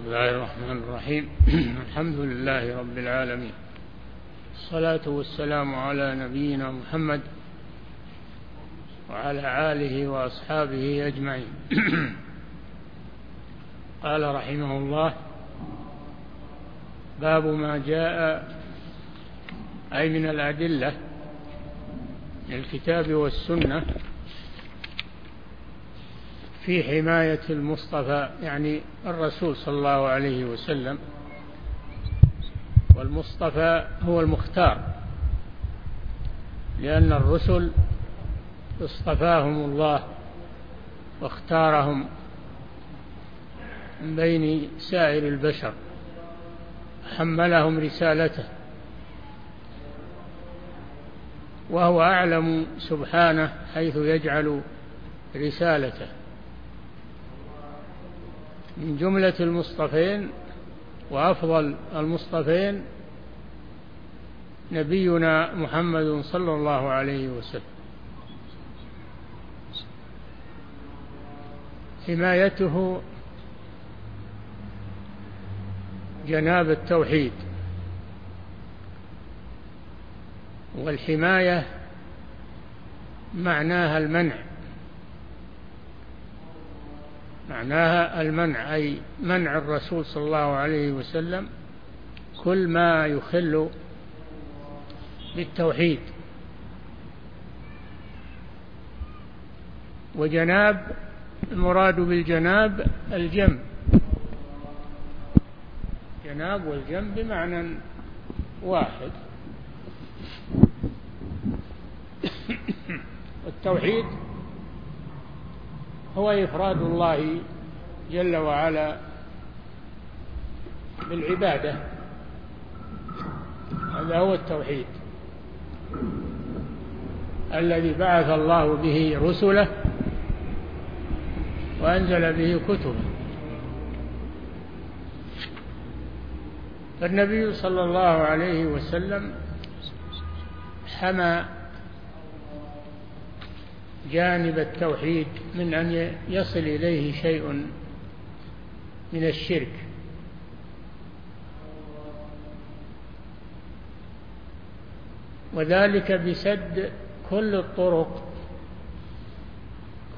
بسم الله الرحمن الرحيم. الحمد لله رب العالمين. الصلاة والسلام على نبينا محمد وعلى آله وأصحابه أجمعين. قال رحمه الله باب ما جاء أي من الأدلة الكتاب والسنة في حماية المصطفى يعني الرسول صلى الله عليه وسلم. والمصطفى هو المختار لأن الرسل اصطفاهم الله واختارهم من بين سائر البشر حملهم رسالته. وهو أعلم سبحانه حيث يجعل رسالته. من جملة المصطفين وأفضل المصطفين نبينا محمد صلى الله عليه وسلم. حمايته جناب التوحيد والحماية معناها المنع. معناها المنع أي منع الرسول صلى الله عليه وسلم كل ما يخل بالتوحيد. وجناب المراد بالجناب الجنب. جناب والجنب بمعنى واحد. التوحيد هو إفراد الله جل وعلا بالعبادة. هذا هو التوحيد. الذي بعث الله به رسله وأنزل به كتبه. فالنبي صلى الله عليه وسلم حمى جانب التوحيد من أن يصل إليه شيء من الشرك. وذلك بسد كل الطرق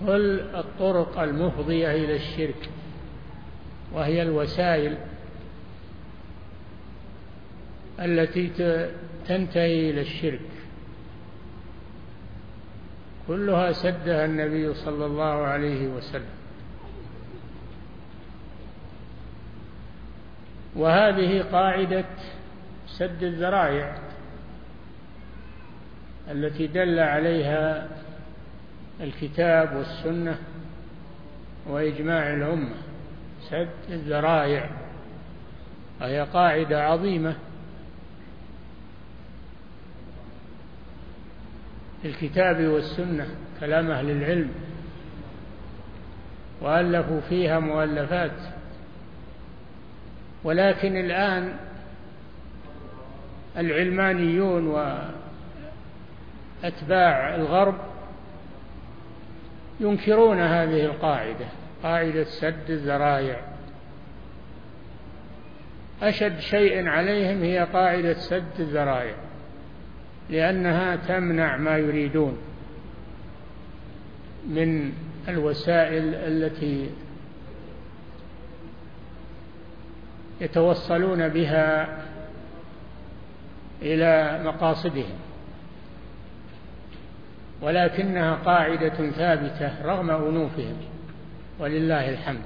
كل الطرق المفضية إلى الشرك وهي الوسائل التي تنتهي إلى الشرك. كلها سدها النبي صلى الله عليه وسلم. وهذه قاعدة سد الذرائع التي دل عليها الكتاب والسنة وإجماع الأمة. سد الذرائع. وهي قاعدة عظيمة. الكتاب والسنة كلام أهل العلم. وألفوا فيها مؤلفات. ولكن الآن العلمانيون وأتباع الغرب ينكرون هذه القاعدة قاعدة سد الذرائع. أشد شيء عليهم هي قاعدة سد الذرائع. لأنها تمنع ما يريدون من الوسائل التي يتوصلون بها إلى مقاصدهم. ولكنها قاعدة ثابتة رغم أنوفهم ولله الحمد.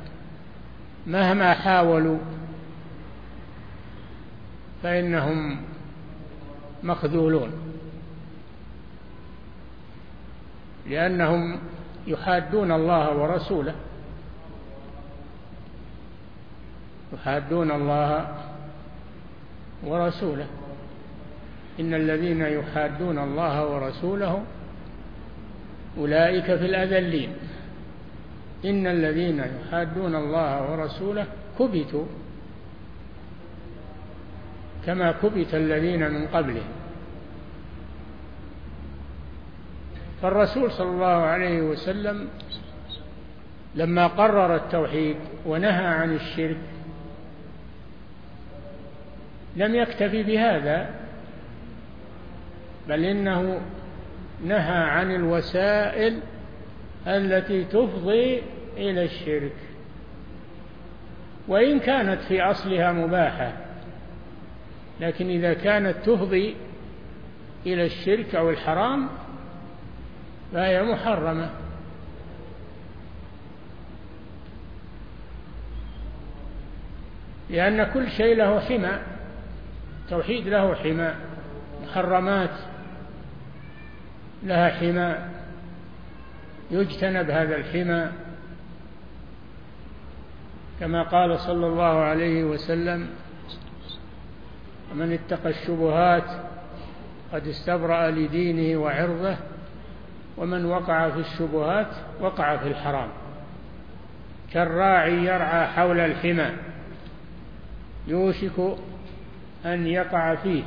مهما حاولوا فإنهم مخذولون. لأنهم يحادون الله ورسوله. يحادون الله ورسوله. إن الذين يحادون الله ورسوله أولئك في الأذلين. إن الذين يحادون الله ورسوله كبتوا كما كبت الذين من قبلهم. فالرسول صلى الله عليه وسلم لما قرر التوحيد ونهى عن الشرك لم يكتفي بهذا بل إنه نهى عن الوسائل التي تفضي إلى الشرك. وإن كانت في أصلها مباحة لكن إذا كانت تفضي إلى الشرك أو الحرام فهي محرمة. لأن كل شيء له حمى التوحيد له حمى محرمات لها حمى يجتنب هذا الحمى. كما قال صلى الله عليه وسلم من اتقى الشبهات قد استبرأ لدينه وعرضه ومن وقع في الشبهات وقع في الحرام. كالراعي يرعى حول الحمى يوشك أن يقع فيه.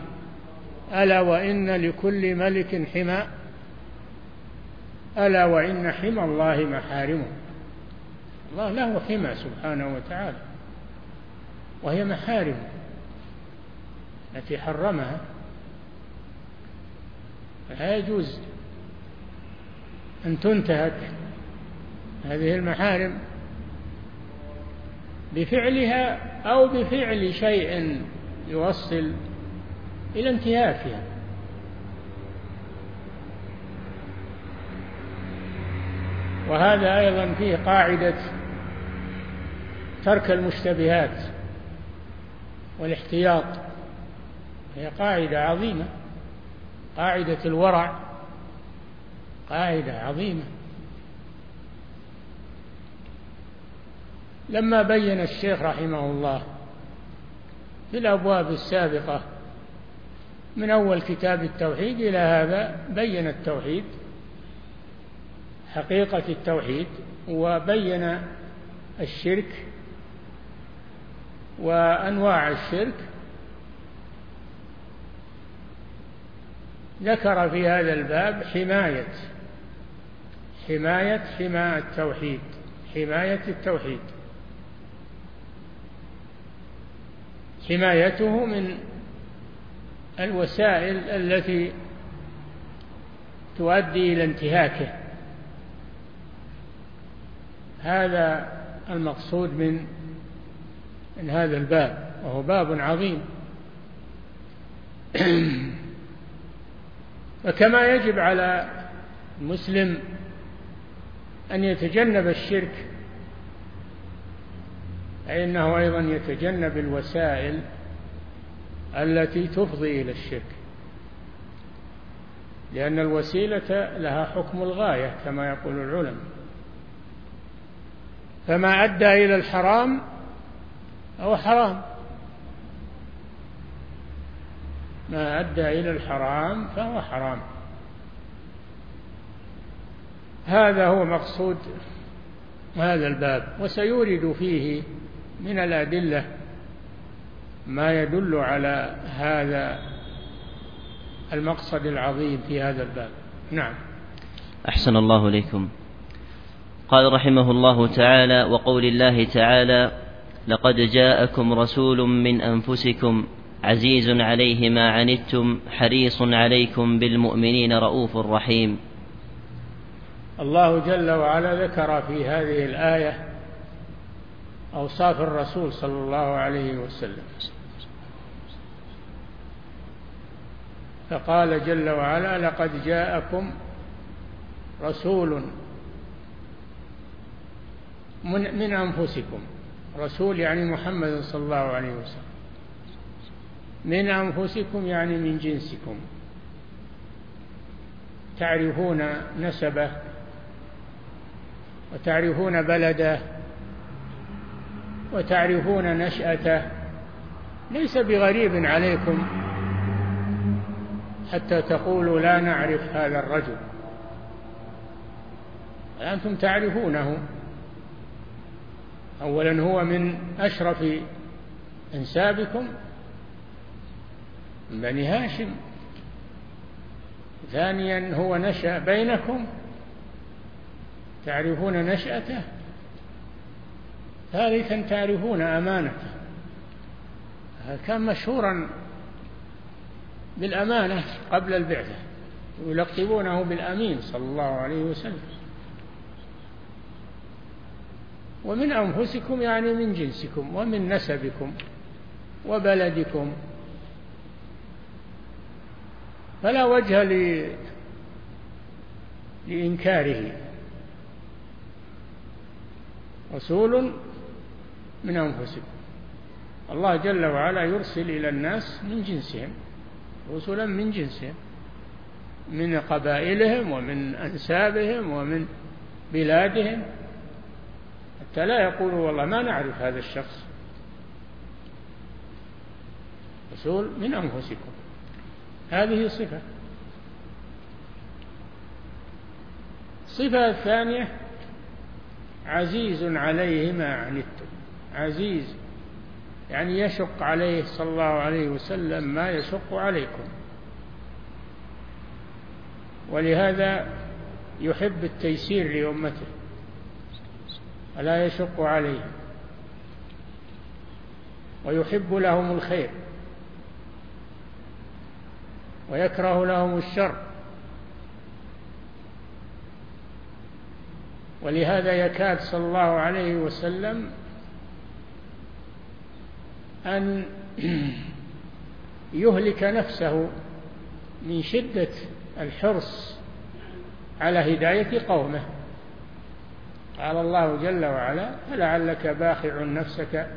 ألا وإن لكل ملك حمى؟ ألا وإن حمى الله محارمه. الله له حمى سبحانه وتعالى وهي محارمه التي حرمها. لا يجوز أن تنتهك هذه المحارم بفعلها أو بفعل شيء يوصل إلى انتهاكها. وهذا أيضا فيه قاعدة ترك المشتبهات والاحتياط. هي قاعدة عظيمة قاعدة الورع. قاعدة عظيمة. لما بين الشيخ رحمه الله في الأبواب السابقة من أول كتاب التوحيد إلى هذا بين التوحيد حقيقة التوحيد وبين الشرك وأنواع الشرك. ذكر في هذا الباب حماية حماية حماية التوحيد حماية التوحيد. حمايته من الوسائل التي تؤدي إلى انتهاكه. هذا المقصود من من هذا الباب وهو باب عظيم. فكما يجب على المسلم أن يتجنب الشرك فإنه أيضا يتجنب الوسائل التي تفضي إلى الشرك. لأن الوسيلة لها حكم الغاية كما يقول العلماء. فما أدى إلى الحرام هو حرام. ما أدى إلى الحرام فهو حرام. هذا هو مقصود هذا الباب وسيورد فيه من الأدلة ما يدل على هذا المقصد العظيم في هذا الباب. نعم. أحسن الله إليكم. قال رحمه الله تعالى وقول الله تعالى لقد جاءكم رسول من أنفسكم عزيز عليه ما عنتم حريص عليكم بالمؤمنين رؤوف رحيم. الله جل وعلا ذكر في هذه الآية أوصاف الرسول صلى الله عليه وسلم. فقال جل وعلا لقد جاءكم رسول من, من أنفسكم. رسول يعني محمد صلى الله عليه وسلم. من أنفسكم يعني من جنسكم. تعرفون نسبه وتعرفون بلده وتعرفون نشأته ليس بغريب عليكم حتى تقولوا لا نعرف هذا الرجل. أنتم تعرفونه. أولا هو من أشرف أنسابكم من بني هاشم. ثانيا هو نشأ بينكم. تعرفون نشأته؟ ثالثا تعرفون أمانته. كان مشهورا بالأمانة قبل البعثة يلقبونه بالأمين صلى الله عليه وسلم. ومن أنفسكم يعني من جنسكم ومن نسبكم وبلدكم. فلا وجه. لإنكاره. رسول من أنفسكم. الله جل وعلا يرسل إلى الناس من جنسهم رسلا من جنسهم من قبائلهم ومن أنسابهم ومن بلادهم. حتى لا يقولوا والله ما نعرف هذا الشخص. رسول من أنفسكم. هذه صفة. الصفة الثانية عزيز عليه ما عنتم عزيز يعني يشق عليه صلى الله عليه وسلم ما يشق عليكم. ولهذا يحب التيسير لأمته ولا يشق عليهم ويحب لهم الخير ويكره لهم الشر. ولهذا يكاد صلى الله عليه وسلم أن يهلك نفسه من شدة الحرص على هداية قومه. قال الله جل وعلا فلعلك باخع نفسك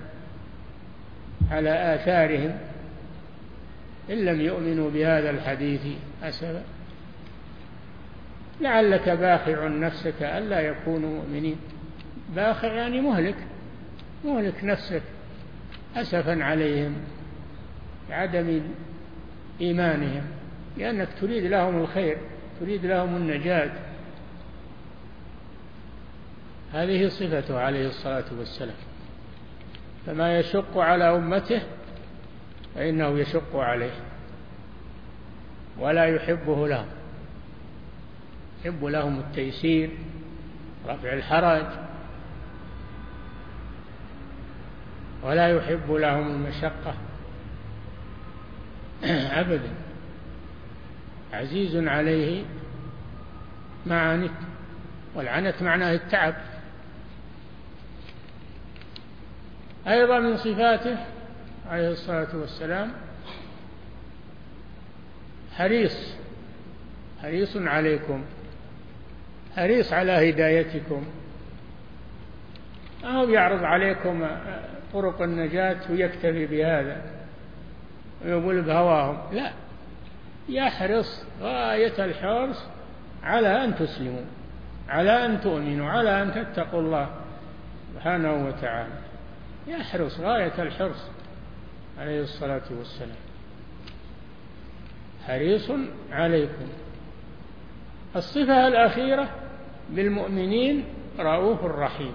على آثارهم إن لم يؤمنوا بهذا الحديث. أسفا لعلك باخع نفسك ألا يكونوا مؤمنين. باخع يعني مهلك مهلك نفسك أسفا عليهم لعدم إيمانهم لأنك تريد لهم الخير تريد لهم النجاة. هذه صفته عليه الصلاة والسلام. فما يشق على أمته فإنه يشق عليه ولا يحبه لهم. يحب لهم التيسير رفع الحرج. ولا يحب لهم المشقة. أبدا. عزيز عليه ما عنت والعنت معناه التعب. أيضا من صفاته عليه الصلاة والسلام حريص حريص عليكم. حريص على هدايتكم. أو يعرض عليكم طرق النجاة ويكتفي بهذا ويقول بهواهم. لا يحرص غاية الحرص على أن تسلموا على أن تؤمنوا على أن تتقوا الله سبحانه وتعالى. يحرص غاية الحرص عليه الصلاة والسلام. حريص عليكم. الصفة الأخيرة بالمؤمنين رؤوف رحيم.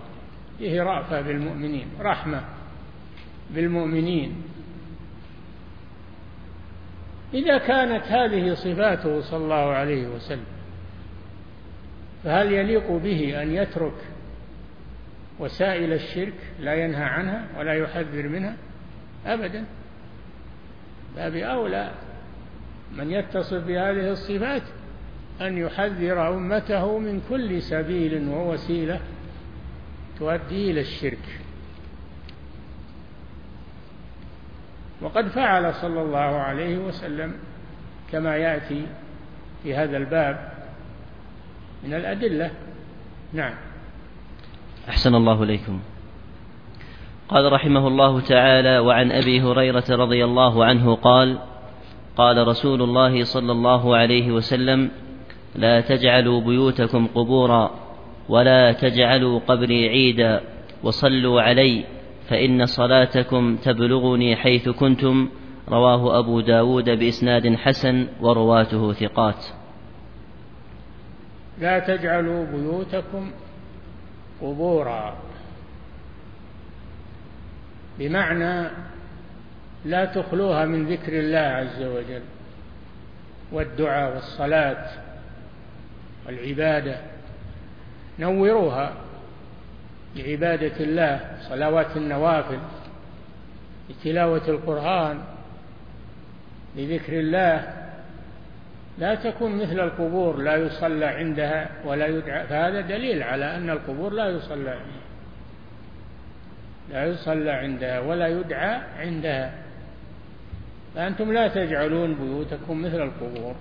فيه رأفة بالمؤمنين رحمة بالمؤمنين. إذا كانت هذه صفاته صلى الله عليه وسلم فهل يليق به أن يترك وسائل الشرك لا ينهى عنها ولا يحذر منها؟ أبدا. باب أولى من يتصف بهذه الصفات أن يحذر أمته من كل سبيل ووسيلة تؤدي إلى الشرك. وقد فعل صلى الله عليه وسلم كما يأتي في هذا الباب من الأدلة. نعم. أحسن الله إليكم. قال رحمه الله تعالى وعن أبي هريرة رضي الله عنه قال قال رسول الله صلى الله عليه وسلم لا تجعلوا بيوتكم قبورا ولا تجعلوا قبري عيدا وصلوا علي فإن صلاتكم تبلغني حيث كنتم رواه أبو داود بإسناد حسن ورواته ثقات. لا تجعلوا بيوتكم قبورا. بمعنى لا تخلوها من ذكر الله عز وجل والدعاء والصلاة. والعبادة نوروها بعبادة الله صلوات النوافل بتلاوة القرآن بذكر الله. لا تكون مثل القبور لا يصلى عندها ولا يدعى. فهذا دليل على أن القبور لا يصلى عندها. لا يصلى عندها ولا يدعى عندها. فأنتم لا تجعلون بيوتكم مثل القبور.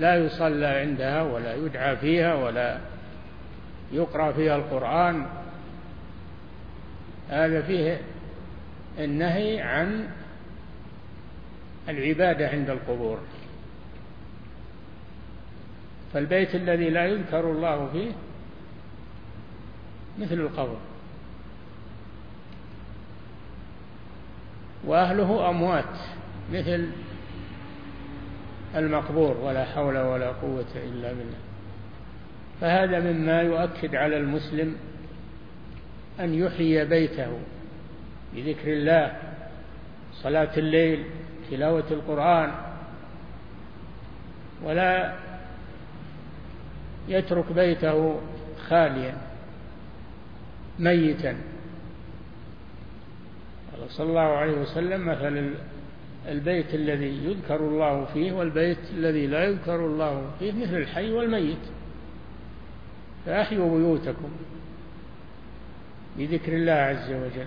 لا يصلى عندها ولا يدعى فيها ولا يقرأ فيها القرآن. هذا فيه النهي عن العبادة عند القبور. فالبيت الذي لا يذكر الله فيه مثل القبر. وأهله أموات مثل المقبور ولا حول ولا قوة إلا بالله. فهذا مما يؤكد على المسلم أن يحيي بيته بذكر الله صلاة الليل تلاوة القرآن ولا يترك بيته خاليا ميتا. صلى الله عليه وسلم مثل البيت الذي يذكر الله فيه والبيت الذي لا يذكر الله فيه مثل الحي والميت. فأحيوا بيوتكم بذكر الله عز وجل.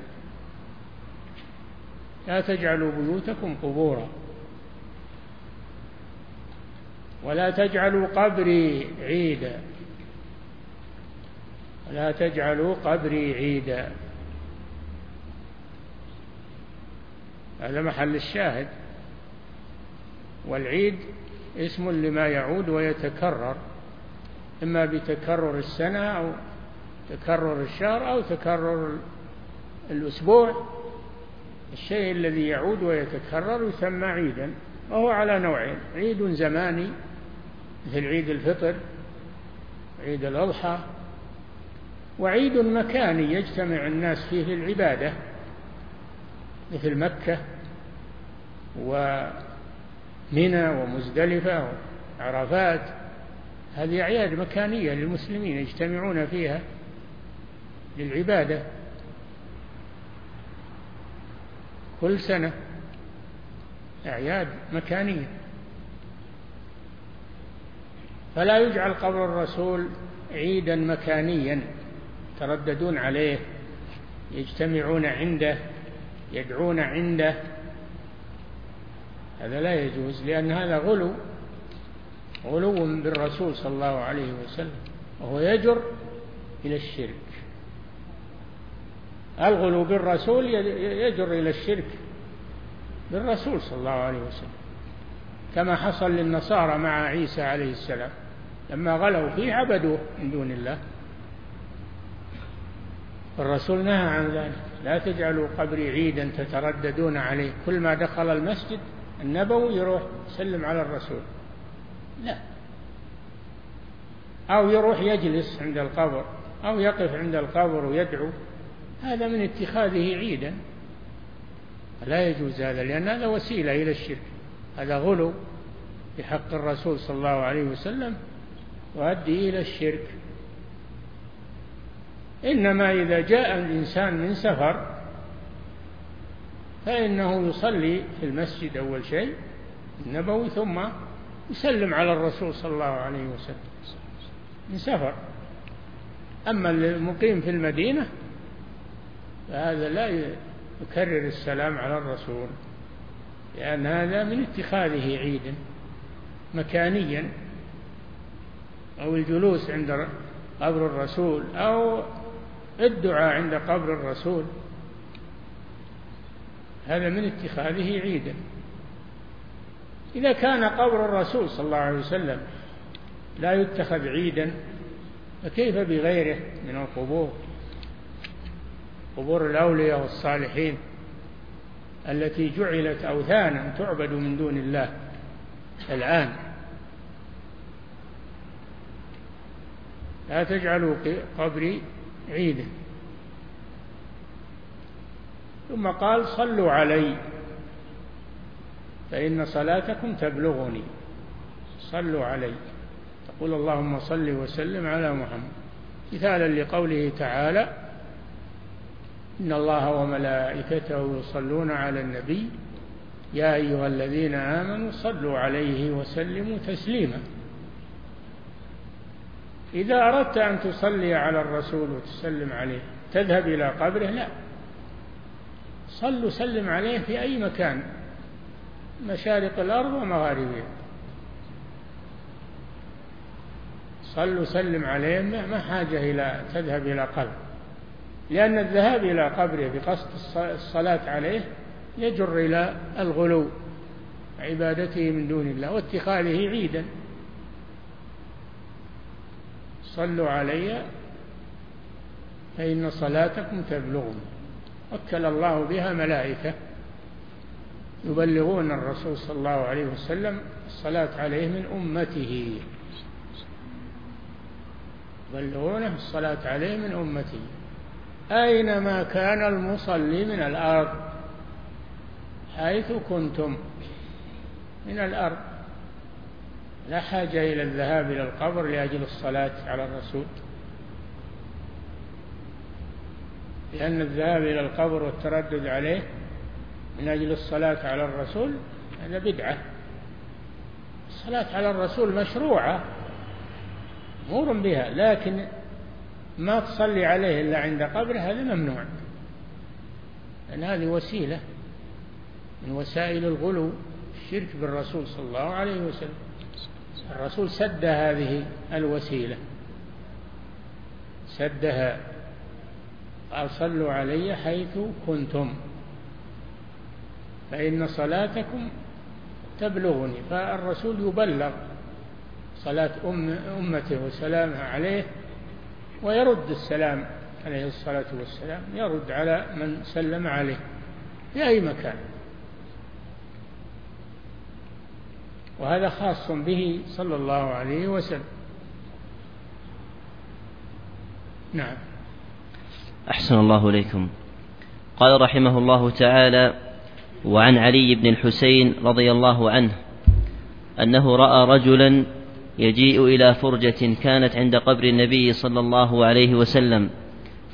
لا تجعلوا بيوتكم قبورا. ولا تجعلوا قبري عيدا. ولا تجعلوا قبري عيدا. هذا محل الشاهد. والعيد اسم لما يعود ويتكرر إما بتكرر السنة أو تكرر الشهر أو تكرر الأسبوع. الشيء الذي يعود ويتكرر يسمى عيدا وهو على نوعين عيد زماني مثل عيد الفطر عيد الأضحى وعيد مكاني يجتمع الناس فيه للعبادة مثل مكة ومنى ومزدلفة وعرفات هذه أعياد مكانية للمسلمين يجتمعون فيها للعبادة. كل سنة أعياد مكانية. فلا يجعل قبر الرسول عيدا مكانيا ترددون عليه يجتمعون عنده يدعون عنده هذا لا يجوز لأن هذا غلو غلو بالرسول صلى الله عليه وسلم وهو يجر إلى الشرك. الغلو بالرسول يجر إلى الشرك بالرسول صلى الله عليه وسلم. كما حصل للنصارى مع عيسى عليه السلام لما غلوا فيه عبدوه من دون الله. الرسول نهى عن ذلك لا تجعلوا قبري عيدا تترددون عليه. كل ما دخل المسجد النبوي يروح يسلم على الرسول. لا. أو يروح يجلس عند القبر أو يقف عند القبر ويدعو. هذا من اتخاذه عيدا. لا يجوز هذا لأن هذا وسيلة إلى الشرك. هذا غلو بحق الرسول صلى الله عليه وسلم يؤدي إلى الشرك. إنما إذا جاء الإنسان من سفر فإنه يصلي في المسجد أول شيء النبوي ثم يسلم على الرسول صلى الله عليه وسلم من سفر. أما المقيم في المدينة فهذا لا يكرر السلام على الرسول لأن هذا من اتخاذه عيدا مكانيا أو الجلوس عند قبر الرسول أو الدعاء عند قبر الرسول. هذا من اتخاذه عيدا. إذا كان قبر الرسول صلى الله عليه وسلم لا يتخذ عيدا فكيف بغيره من القبور؟ قبور الأولياء والصالحين التي جعلت أوثانا تعبد من دون الله الآن. لا تجعلوا قبري عيدا. ثم قال صلوا علي. فإن صلاتكم تبلغني. صلوا علي. تقول اللهم صل وسلم على محمد. مثالا لقوله تعالى إن الله وملائكته يصلون على النبي. يا أيها الذين آمنوا صلوا عليه وسلموا تسليما. إذا أردت أن تصلي على الرسول وتسلم عليه تذهب إلى قبره؟ لا. صل وسلم عليه في أي مكان مشارق الأرض ومغاربها. صل وسلم عليه ما حاجة إلى تذهب إلى قبر. لأن الذهاب إلى قبره بقصد الصلاة عليه يجر إلى الغلو عبادته من دون الله واتخاذه عيدا. صلوا علي فإن صلاتكم تبلغني. وكل الله بها ملائكة يبلغون الرسول صلى الله عليه وسلم الصلاة عليه من أمته. يبلغونه الصلاة عليه من أمته. أينما كان المصلي من الأرض؟ حيث كنتم. من الأرض. لا حاجة إلى الذهاب إلى القبر لأجل الصلاة على الرسول. لأن الذهاب إلى القبر والتردد عليه من أجل الصلاة على الرسول هذا بدعة. الصلاة على الرسول مشروعة مور بها لكن ما تصلي عليه إلا عند قبره هذا ممنوع. لأن هذه وسيلة من وسائل الغلو الشرك بالرسول صلى الله عليه وسلم. الرسول سد هذه الوسيلة. سدها قال صلوا علي حيث كنتم. فإن صلاتكم تبلغني فالرسول يبلغ صلاة أم أمته وسلامها عليه ويرد السلام عليه الصلاة والسلام يرد على من سلم عليه في أي مكان. وهذا خاص به صلى الله عليه وسلم. نعم. أحسن الله إليكم. قال رحمه الله تعالى وعن علي بن الحسين رضي الله عنه أنه رأى رجلا يجيء إلى فرجة كانت عند قبر النبي صلى الله عليه وسلم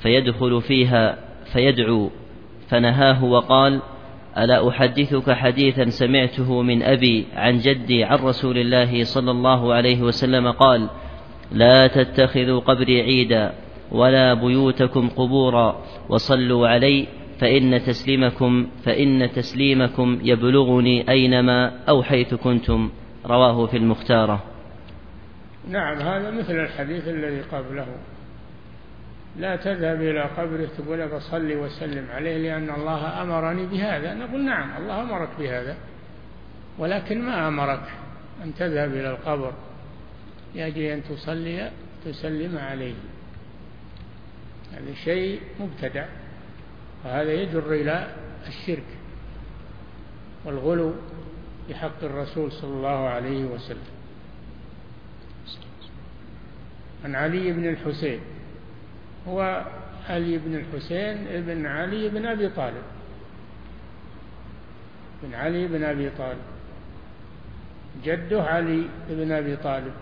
فيدخل فيها فيدعو فنهاه وقال ألا أحدثك حديثا سمعته من أبي عن جدي عن رسول الله صلى الله عليه وسلم قال لا تتخذوا قبري عيدا ولا بيوتكم قبورا وصلوا علي فإن تسليمكم فإن تسليمكم يبلغني أينما أو حيث كنتم. رواه في المختارة. نعم هذا مثل الحديث الذي قبله. لا تذهب إلى قبره تقول بصلي وسلم عليه لأن الله أمرني بهذا. نقول نعم الله أمرك بهذا ولكن ما أمرك أن تذهب إلى القبر؟ لأجل أن تصلي تسلم عليه. هذا شيء مبتدع وهذا يجر إلى الشرك والغلو بحق الرسول صلى الله عليه وسلم. عن علي بن الحسين هو علي بن الحسين ابن علي بن أبي طالب بن علي بن أبي طالب جده علي بن أبي طالب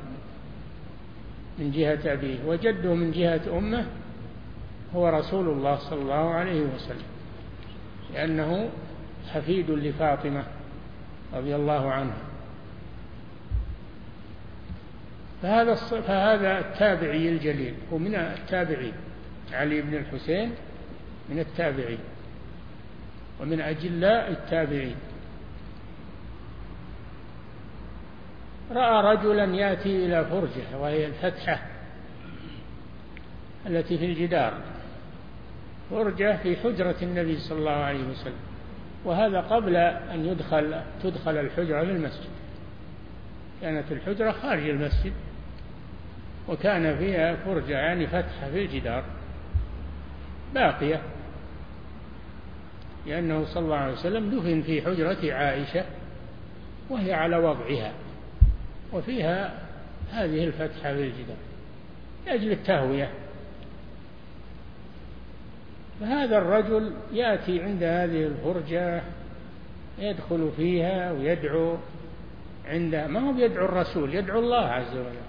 من جهة أبيه وجده من جهة أمه هو رسول الله صلى الله عليه وسلم لأنه حفيد لفاطمة رضي الله عنها. فهذا فهذا التابعي الجليل هو من التابعين علي بن الحسين من التابعين ومن أجلاء التابعين. رأى رجلا يأتي إلى فرجة وهي الفتحة التي في الجدار. فرجة في حجرة النبي صلى الله عليه وسلم وهذا قبل أن يدخل تدخل الحجرة في المسجد كانت الحجرة خارج المسجد وكان فيها فرجة يعني فتحة في الجدار باقية. لأنه صلى الله عليه وسلم دفن في حجرة عائشة وهي على وضعها وفيها هذه الفتحة في الجدار لأجل التهوية. فهذا الرجل يأتي عند هذه الفرجة يدخل فيها ويدعو عندها ما هو يدعو الرسول؟ يدعو الله عز وجل.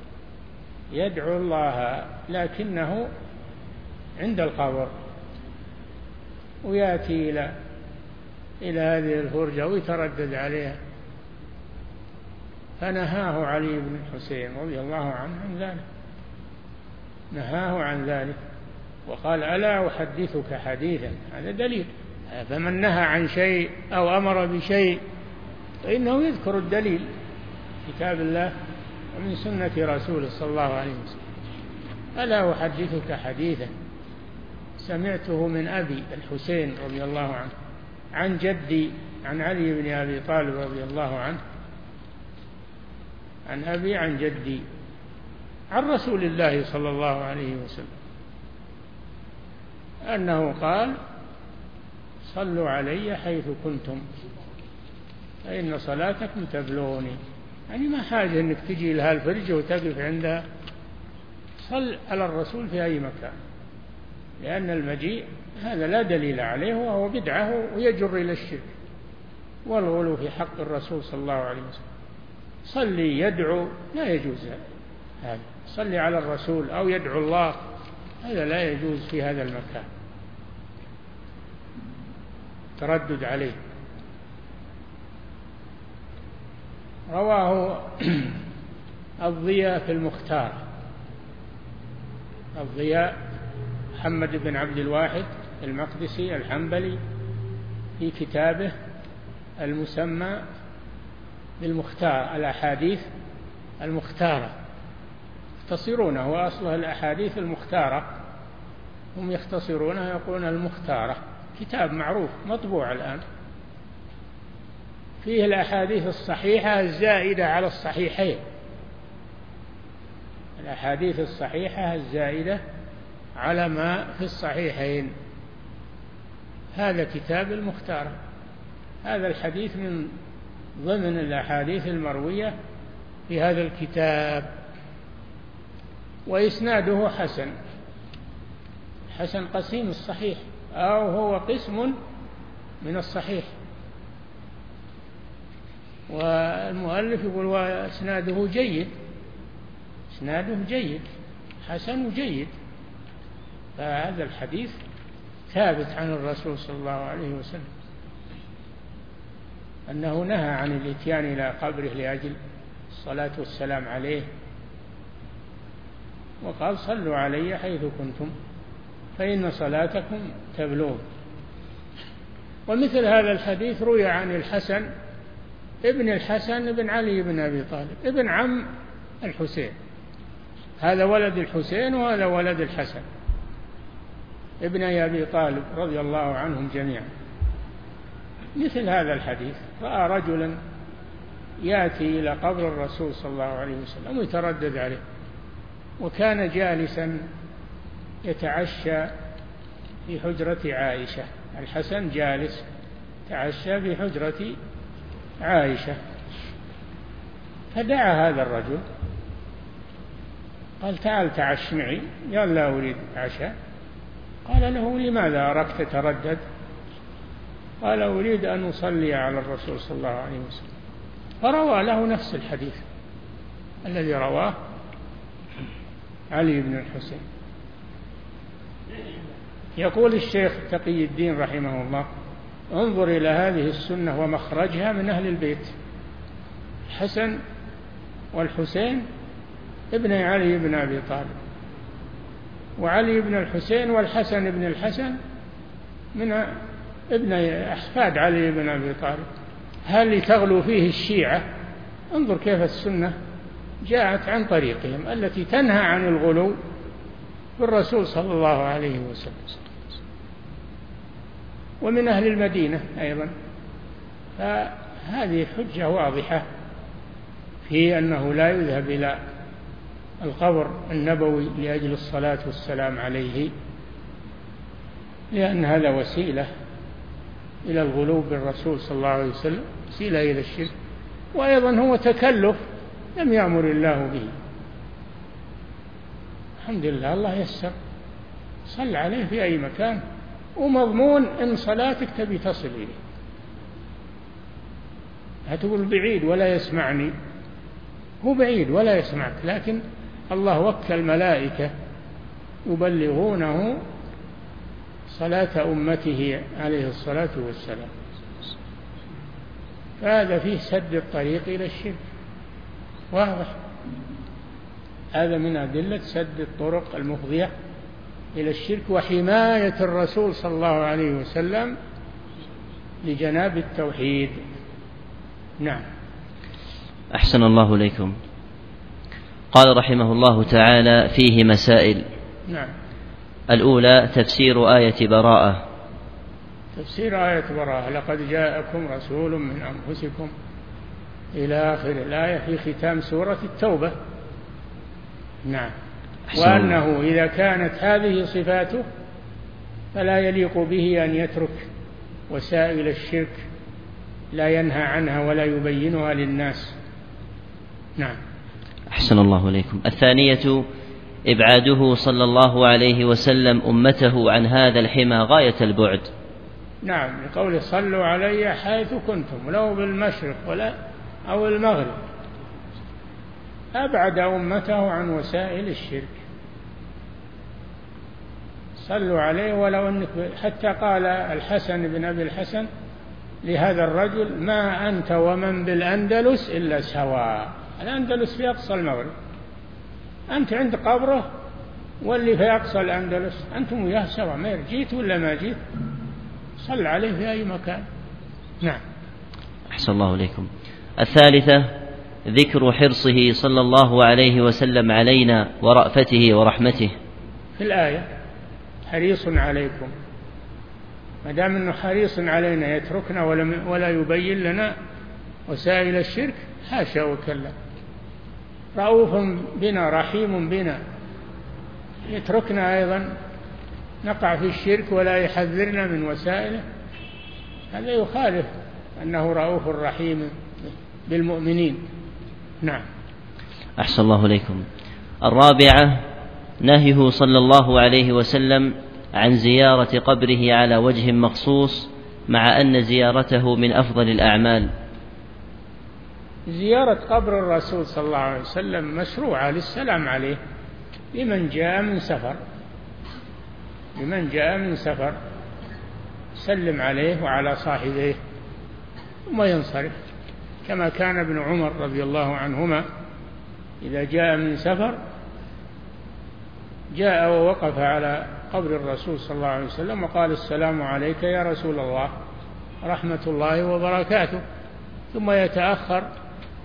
يدعو الله لكنه عند القبر. ويأتي إلى إلى هذه الفرجة ويتردد عليها. فنهاه علي بن الحسين رضي الله عنه عن ذلك. نهاه عن ذلك. وقال ألا أحدثك حديثا؟ هذا دليل. فمن نهى عن شيء أو أمر بشيء فإنه يذكر الدليل كتاب الله ومن سنة رسوله صلى الله عليه وسلم. ألا أحدثك حديثا؟ سمعته من أبي الحسين رضي الله عنه عن جدي عن علي بن أبي طالب رضي الله عنه عن أبي عن جدي عن رسول الله صلى الله عليه وسلم. أنه قال صلوا علي حيث كنتم. فإن صلاتكم تبلغني. يعني ما حاجة أنك تجي لها الفرجة وتقف عندها صل على الرسول في أي مكان. لأن المجيء هذا لا دليل عليه وهو بدعة ويجر إلى الشرك. والغلو في حق الرسول صلى الله عليه وسلم. صلي يدعو لا يجوز هذا. صلي على الرسول أو يدعو الله هذا لا يجوز في هذا المكان. تردد عليه. رواه الضياء في المختار. الضياء محمد بن عبد الواحد المقدسي الحنبلي في كتابه المسمى بالمختار الأحاديث المختارة. يختصرونه وأصلها الأحاديث المختارة. هم يختصرونها يقولون المختارة. كتاب معروف مطبوع الآن. فيه الأحاديث الصحيحة الزائدة على الصحيحين. الأحاديث الصحيحة الزائدة على ما في الصحيحين. هذا كتاب المختار هذا الحديث من ضمن الأحاديث المروية في هذا الكتاب. وإسناده حسن. حسن قسيم الصحيح. أو هو قسم من الصحيح. والمؤلف يقول وإسناده جيد. إسناده جيد. حسن جيد. فهذا الحديث ثابت عن الرسول صلى الله عليه وسلم. أنه نهى عن الإتيان إلى قبره لأجل الصلاة والسلام عليه. وقال صلوا علي حيث كنتم فإن صلاتكم تبلغ. ومثل هذا الحديث روي عن الحسن ابن الحسن بن علي بن أبي طالب ابن عم الحسين. هذا ولد الحسين وهذا ولد الحسن. ابن أبي طالب رضي الله عنهم جميعا. مثل هذا الحديث رأى رجلا يأتي إلى قبر الرسول صلى الله عليه وسلم ويتردد عليه. وكان جالسا يتعشى في حجرة عائشة. الحسن جالس تعشى في حجرة عائشة. فدعا هذا الرجل. قال تعال تعش معي. قال لا أريد عشاء. قال له لماذا أراك تتردد قال أريد أن أصلي على الرسول صلى الله عليه وسلم. فروى له نفس الحديث الذي رواه علي بن الحسين. يقول الشيخ تقي الدين رحمه الله انظر إلى هذه السنة ومخرجها من أهل البيت. الحسن والحسين ابن علي بن أبي طالب وعلي بن الحسين والحسن بن الحسن من ابن أحفاد علي بن أبي طالب. هل تغلو فيه الشيعة؟ انظر كيف السنة جاءت عن طريقهم التي تنهى عن الغلو بالرسول صلى الله عليه وسلم. ومن أهل المدينة أيضا. فهذه حجة واضحة في أنه لا يذهب إلى القبر النبوي لأجل الصلاة والسلام عليه لأن هذا وسيلة إلى الغلو بالرسول صلى الله عليه وسلم وسيلة إلى الشرك. وأيضا هو تكلف لم يأمر الله به. الحمد لله الله يسر. صل عليه في أي مكان. ومضمون إن صلاتك تبي تصل إليه. هتقول بعيد ولا يسمعني. هو بعيد ولا يسمعك لكن الله وكل ملائكة يبلغونه صلاة أمته عليه الصلاة والسلام. فهذا فيه سد الطريق إلى الشرك. واضح. هذا من أدلة سد الطرق المفضية إلى الشرك وحماية الرسول صلى الله عليه وسلم لجناب التوحيد. نعم. أحسن الله إليكم. قال رحمه الله تعالى فيه مسائل. نعم. الأولى تفسير آية براءة. تفسير آية براءة. لقد جاءكم رسول من أنفسكم إلى آخر الآية في ختام سورة التوبة. نعم. وأنه إذا كانت هذه صفاته فلا يليق به أن يترك وسائل الشرك لا ينهى عنها ولا يبينها للناس. نعم. أحسن الله إليكم. الثانية إبعاده صلى الله عليه وسلم أمته عن هذا الحمى غاية البعد. نعم. لقوله صلوا علي حيث كنتم لو بالمشرق ولا أو المغرب. أبعد أمته عن وسائل الشرك. صلوا عليه ولو أنك حتى قال الحسن بن أبي الحسن لهذا الرجل ما أنت ومن بالأندلس إلا سواء الأندلس في أقصى المغرب. أنت عند قبره واللي في أقصى الأندلس. أنتم وياه سواء ما جيت ولا ما جيت. صل عليه في أي مكان. نعم. أحسن الله إليكم. الثالثة ذكر حرصه صلى الله عليه وسلم علينا ورأفته ورحمته. في الآية حريص عليكم. ما دام إنه حريص علينا يتركنا ولا يبين لنا وسائل الشرك حاشا وكلا. رؤوف بنا رحيم بنا. يتركنا أيضا نقع في الشرك ولا يحذرنا من وسائله. هذا يخالف أنه رؤوف رحيم. بالمؤمنين نعم. أحسن الله إليكم. الرابعة نهيه صلى الله عليه وسلم عن زيارة قبره على وجه مخصوص مع أن زيارته من أفضل الأعمال. زيارة قبر الرسول صلى الله عليه وسلم مشروعة للسلام عليه. لمن جاء من سفر. لمن جاء من سفر سلم عليه وعلى صاحبيه ثم ينصرف. كما كان ابن عمر رضي الله عنهما إذا جاء من سفر جاء ووقف على قبر الرسول صلى الله عليه وسلم وقال السلام عليك يا رسول الله رحمة الله وبركاته. ثم يتأخر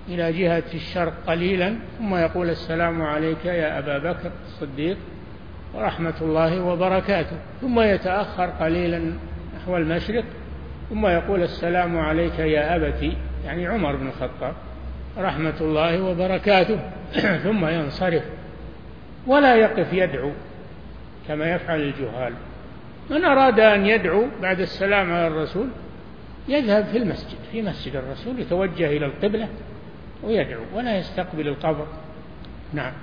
إلى جهة الشرق قليلا ثم يقول السلام عليك يا أبا بكر الصديق ورحمة الله وبركاته. ثم يتأخر قليلا نحو المشرق ثم يقول السلام عليك يا أبتي. يعني عمر بن الخطاب رحمة الله وبركاته ثم ينصرف ولا يقف يدعو كما يفعل الجهال. من أراد أن يدعو بعد السلام على الرسول يذهب في المسجد في مسجد الرسول يتوجه إلى القبلة ويدعو ولا يستقبل القبر. نعم.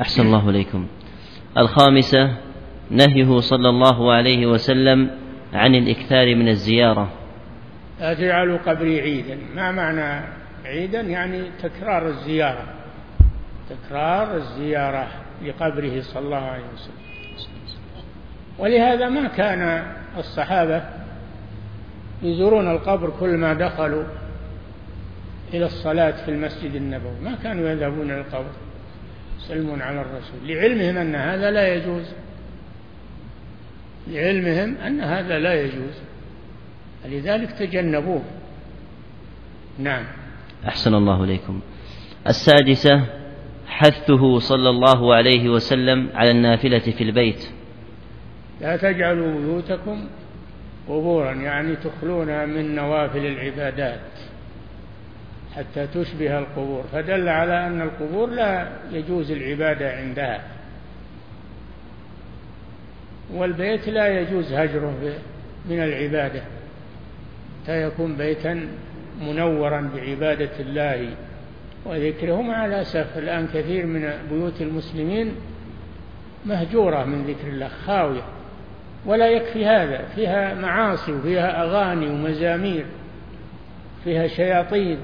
أحسن الله إليكم. الخامسة نهيه صلى الله عليه وسلم عن الإكثار من الزيارة. لا تجعلوا قبري عيدا ما معنى عيدا؟ يعني تكرار الزيارة. تكرار الزيارة لقبره صلى الله عليه وسلم. ولهذا ما كان الصحابة يزورون القبر كل ما دخلوا إلى الصلاة في المسجد النبوي. ما كانوا يذهبون إلى القبر يسلمون على الرسول. لعلمهم أن هذا لا يجوز. لعلمهم أن هذا لا يجوز. لذلك تجنبوه. نعم. أحسن الله إليكم. السادسة حثه صلى الله عليه وسلم على النافلة في البيت. لا تجعلوا بيوتكم قبورا يعني تخلونها من نوافل العبادات حتى تشبه القبور. فدل على أن القبور لا يجوز العبادة عندها. والبيت لا يجوز هجره من العبادة. حتى يكون بيتا منورا بعبادة الله وذكره مع الأسف الآن كثير من بيوت المسلمين مهجورة من ذكر الله خاوية ولا يكفي هذا. فيها معاصي وفيها أغاني ومزامير فيها شياطين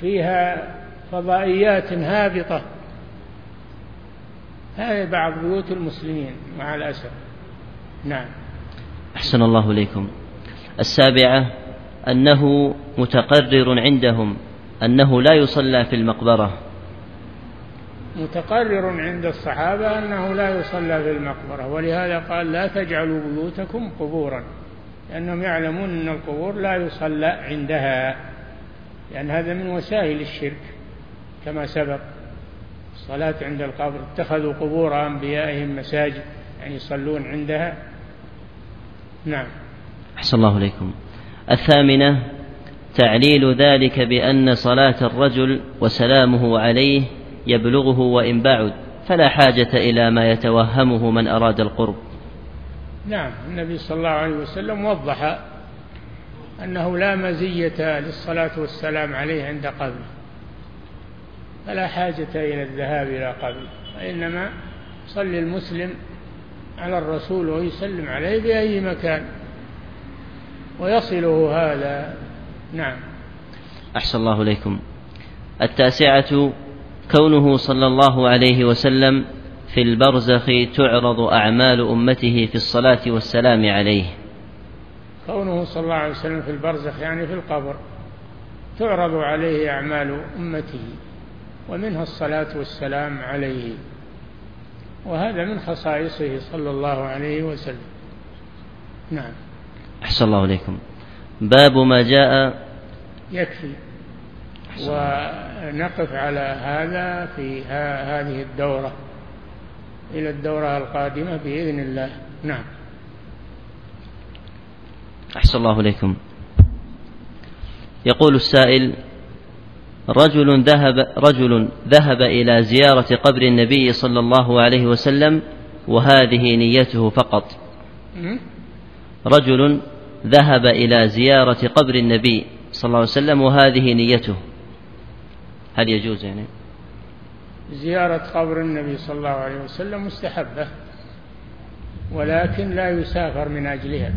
فيها فضائيات هابطة. هذا بعض بيوت المسلمين مع الأسف. نعم. أحسن الله إليكم. السابعة أنه متقرر عندهم أنه لا يصلى في المقبرة. متقرر عند الصحابة أنه لا يصلى في المقبرة ولهذا قال لا تجعلوا بيوتكم قبورا لأنهم يعلمون أن القبور لا يصلى عندها لأن هذا من وسائل الشرك. كما سبق الصلاة عند القبر اتخذوا قبور أنبيائهم مساجد يعني يصلون عندها. نعم. أحسن الله إليكم. الثامنة تعليل ذلك بأن صلاة الرجل وسلامه عليه يبلغه وإن بعد فلا حاجة إلى ما يتوهمه من أراد القرب. نعم النبي صلى الله عليه وسلم وضح أنه لا مزية للصلاة والسلام عليه عند قبره. فلا حاجة إلى الذهاب إلى قبره وإنما صلي المسلم على الرسول ويسلم عليه بأي مكان. ويصله هذا. نعم. أحسن الله إليكم. التاسعة كونه صلى الله عليه وسلم في البرزخ تعرض أعمال أمته في الصلاة والسلام عليه. كونه صلى الله عليه وسلم في البرزخ يعني في القبر تعرض عليه أعمال أمته ومنها الصلاة والسلام عليه. وهذا من خصائصه صلى الله عليه وسلم. نعم. أحسن الله إليكم. باب ما جاء يكفي. ونقف على هذا في هذه الدورة. إلى الدورة القادمة بإذن الله. نعم. أحسن الله إليكم. يقول السائل رجل ذهب رجل ذهب إلى زيارة قبر النبي صلى الله عليه وسلم وهذه نيته فقط. رجل ذهب إلى زيارة قبر النبي صلى الله عليه وسلم وهذه نيته. هل يجوز يعني؟ زيارة قبر النبي صلى الله عليه وسلم مستحبة ولكن لا يسافر من أجلها.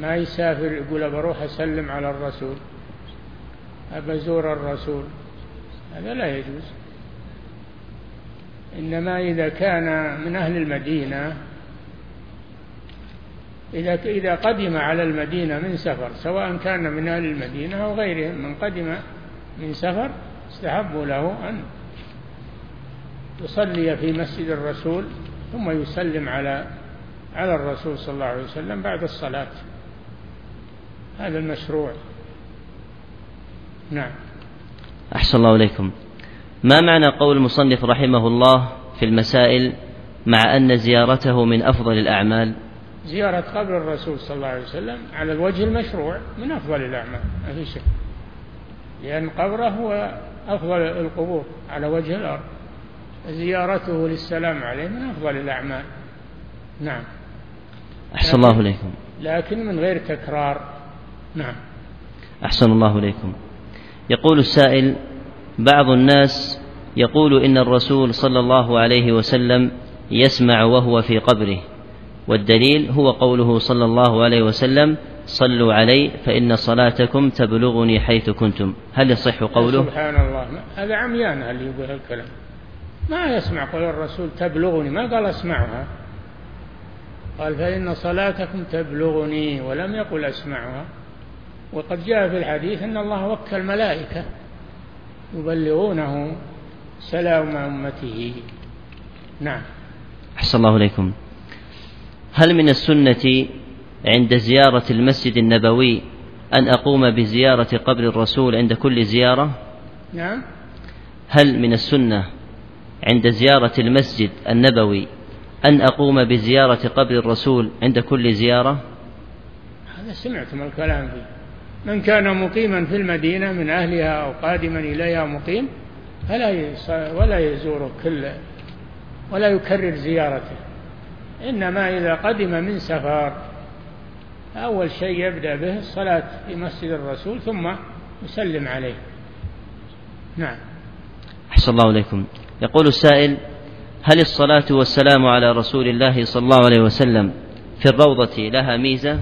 ما يسافر يقول بروح أسلم على الرسول أبزور الرسول. هذا لا يجوز. إنما إذا كان من أهل المدينة إذا إذا قدم على المدينة من سفر سواء كان من أهل المدينة أو غيرهم من قدم من سفر استحبوا له أن يصلي في مسجد الرسول ثم يسلم على على الرسول صلى الله عليه وسلم بعد الصلاة. هذا المشروع. نعم. أحسن الله إليكم. ما معنى قول المصنف رحمه الله في المسائل مع أن زيارته من أفضل الأعمال؟ زيارة قبر الرسول صلى الله عليه وسلم على الوجه المشروع من أفضل الأعمال ما في شك. لأن قبره هو أفضل القبور على وجه الأرض. زيارته للسلام عليه من أفضل الأعمال. نعم. أحسن الله إليكم. لكن من غير تكرار. نعم. أحسن الله إليكم. يقول السائل بعض الناس يقول إن الرسول صلى الله عليه وسلم يسمع وهو في قبره. والدليل هو قوله صلى الله عليه وسلم صلوا علي فإن صلاتكم تبلغني حيث كنتم. هل يصح قوله؟ سبحان الله. هذا عميان هل يقول الكلام. ما يسمع. قول الرسول تبلغني. ما قال أسمعها. قال فإن صلاتكم تبلغني. ولم يقل أسمعها. وقد جاء في الحديث أن الله وكل ملائكة يبلغونه سلام أمته. نعم. أحسن الله إليكم. هل من السنة عند زيارة المسجد النبوي أن أقوم بزيارة قبر الرسول عند كل زيارة؟ نعم. هل من السنة عند زيارة المسجد النبوي أن أقوم بزيارة قبر الرسول عند كل زيارة؟ هذا سمعتم الكلام فيه. من كان مقيما في المدينة من أهلها أو قادما إليها مقيم فلا ولا يزور كل ولا يكرر زيارته. إنما إذا قدم من سفر أول شيء يبدأ به الصلاة في مسجد الرسول ثم يسلم عليه. نعم. أحسن الله إليكم. يقول السائل هل الصلاة والسلام على رسول الله صلى الله عليه وسلم في الروضة لها ميزة؟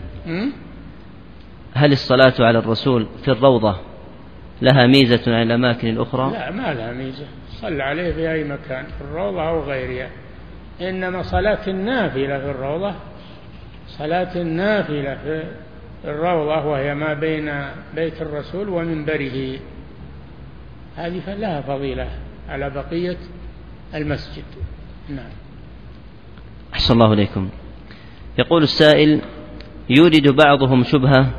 هل الصلاة على الرسول في الروضة لها ميزة عن الأماكن الأخرى؟ لا ما لها ميزة. صل عليه في أي مكان في الروضة أو غيرها. إنما صلاة النافلة في الروضة صلاة النافلة في الروضة وهي ما بين بيت الرسول ومنبره. هذه لها فضيلة على بقية المسجد. نعم. أحسن الله إليكم. يقول السائل يورد بعضهم شبهة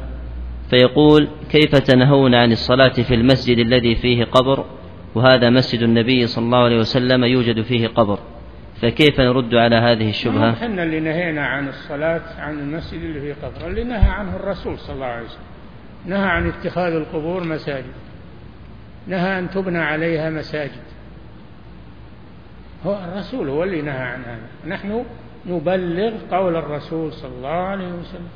فيقول كيف تنهون عن الصلاة في المسجد الذي فيه قبر وهذا مسجد النبي صلى الله عليه وسلم يوجد فيه قبر؟ فكيف نرد على هذه الشبهة؟ إحنا اللي نهينا عن الصلاة عن المسجد اللي فيه قبر اللي نهى عنه الرسول صلى الله عليه وسلم. نهى عن اتخاذ القبور مساجد. نهى أن تبنى عليها مساجد. هو الرسول هو اللي نهى عن هذا. نحن نبلغ قول الرسول صلى الله عليه وسلم.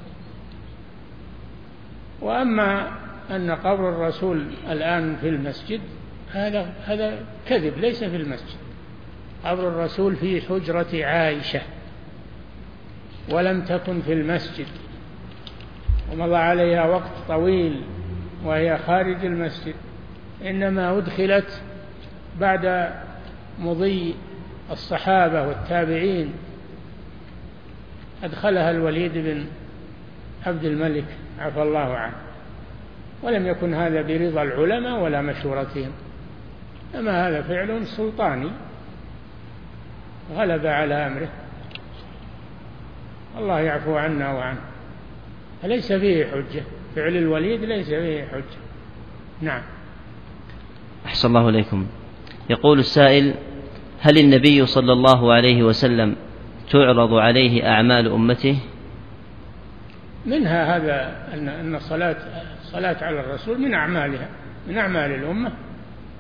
وأما أن قبر الرسول الآن في المسجد هذا هذا كذب ليس في المسجد. قبر الرسول في حجرة عائشة ولم تكن في المسجد ومضى عليها وقت طويل وهي خارج المسجد إنما أدخلت بعد مضي الصحابة والتابعين. أدخلها الوليد بن عبد الملك عفى الله عنه. ولم يكن هذا برضا العلماء ولا مشورتهم أما هذا فعل سلطاني. غلب على أمره. الله يعفو عنا وعنه. فليس فيه حجة. فعل الوليد ليس فيه حجة. نعم. أحسن الله إليكم. يقول السائل هل النبي صلى الله عليه وسلم تعرض عليه أعمال أمته؟ منها هذا أن أن الصلاة الصلاة على الرسول من أعمالها من أعمال الأمة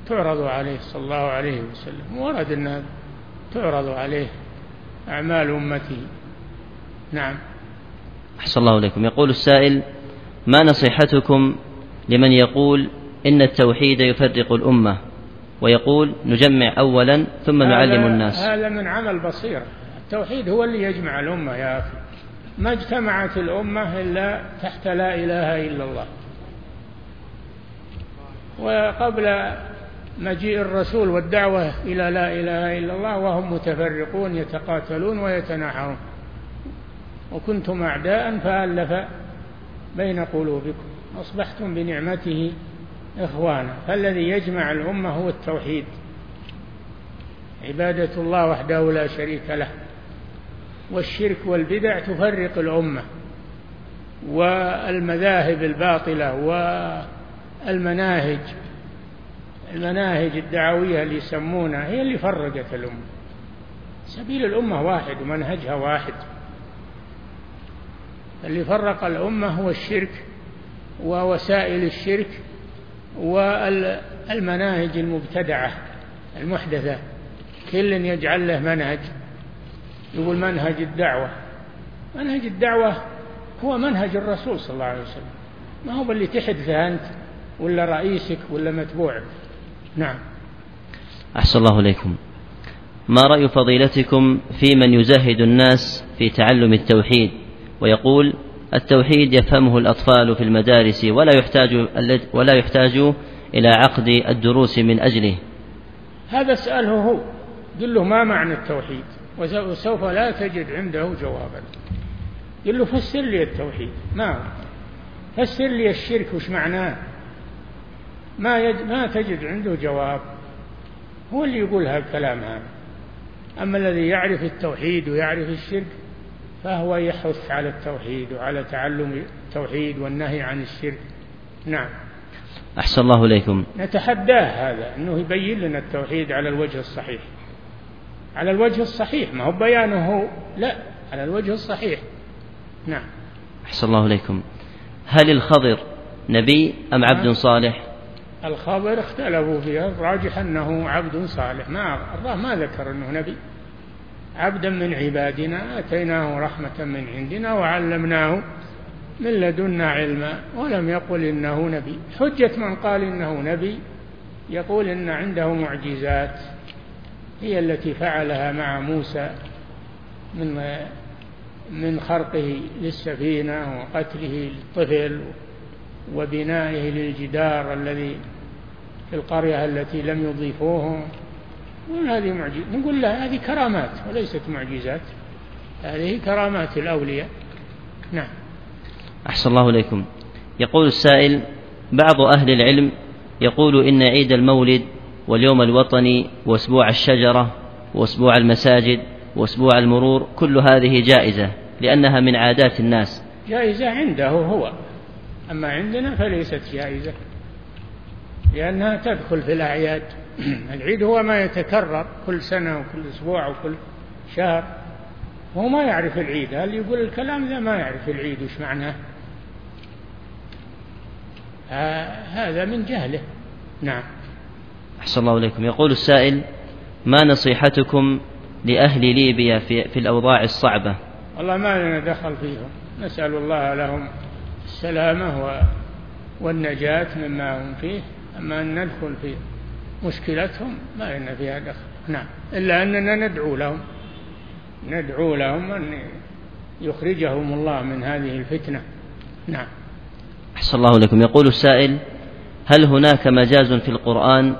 تعرض عليه صلى الله عليه وسلم. ورد أن تعرض عليه أعمال أمته نعم. أحسن الله إليكم. يقول السائل ما نصيحتكم لمن يقول إن التوحيد يفرق الأمة؟ ويقول نجمع أولا ثم نعلم الناس. هذا من عمل بصيرة التوحيد هو اللي يجمع الأمة يا أخي. ما اجتمعت الأمة إلا تحت لا إله إلا الله. وقبل مجيء الرسول والدعوة إلى لا إله إلا الله وهم متفرقون يتقاتلون ويتناحرون. وكنتم أعداء فألف بين قلوبكم. أصبحتم بنعمته إخوانا. فالذي يجمع الأمة هو التوحيد. عبادة الله وحده لا شريك له. والشرك والبدع تفرق الأمة. والمذاهب الباطلة والمناهج المناهج الدعوية اللي يسمونها هي اللي فرقت الأمة. سبيل الأمة واحد ومنهجها واحد. اللي فرق الأمة هو الشرك ووسائل الشرك والمناهج المبتدعة المحدثة. كل يجعل له منهج. يقول منهج الدعوة. منهج الدعوة هو منهج الرسول صلى الله عليه وسلم. ما هو اللي تحدثه أنت ولا رئيسك ولا متبوعك. نعم. أحسن الله إليكم. ما رأي فضيلتكم في من يزهد الناس في تعلم التوحيد؟ ويقول التوحيد يفهمه الأطفال في المدارس ولا يحتاج ولا يحتاج إلى عقد الدروس من أجله. هذا اسأله هو قل له ما معنى التوحيد؟ وسوف لا تجد عنده جوابا. قل له فسر لي التوحيد. ما فسر لي الشرك وش معناه؟ ما يد ما تجد عنده جواب. هو اللي يقول هالكلام هذا. أما الذي يعرف التوحيد ويعرف الشرك فهو يحث على التوحيد وعلى تعلم التوحيد والنهي عن الشرك. نعم. أحسن الله إليكم. نتحداه هذا أنه يبين لنا التوحيد على الوجه الصحيح. على الوجه الصحيح ما هو بيانه لا على الوجه الصحيح. نعم. أحسن الله إليكم. هل الخضر نبي أم عبد نعم. صالح؟ الخضر اختلفوا فيها الراجح أنه عبد صالح. ما الله ما ذكر أنه نبي. عبدا من عبادنا آتيناه رحمة من عندنا وعلمناه من لدنا علما ولم يقل إنه نبي. حجة من قال إنه نبي يقول إن عنده معجزات هي التي فعلها مع موسى من من خرقه للسفينة وقتله للطفل. وبنائه للجدار الذي في القرية التي لم يضيفوه. نقول هذه معجزة نقول لا هذه كرامات وليست معجزات. هذه كرامات الأولياء. نعم. أحسن الله إليكم. يقول السائل بعض أهل العلم يقول إن عيد المولد واليوم الوطني وأسبوع الشجرة وأسبوع المساجد وأسبوع المرور كل هذه جائزة لأنها من عادات الناس. جائزة عنده هو. أما عندنا فليست جائزة لأنها تدخل في الأعياد. العيد هو ما يتكرر كل سنة وكل أسبوع وكل شهر. هو ما يعرف العيد. هل يقول الكلام ذا؟ ما يعرف العيد وش معناه. هذا من جهله. نعم. أحسن الله إليكم. يقول السائل ما نصيحتكم لأهل ليبيا في, في الأوضاع الصعبة؟ والله ما لنا دخل فيهم. نسأل الله لهم السلامة والنجاة مما هم فيه أما أن ندخل في مشكلتهم ما لنا فيها دخل. نعم. إلا أننا ندعو لهم. ندعو لهم أن يخرجهم الله من هذه الفتنة. نعم. أحسن الله لكم. يقول السائل هل هناك مجاز في القرآن؟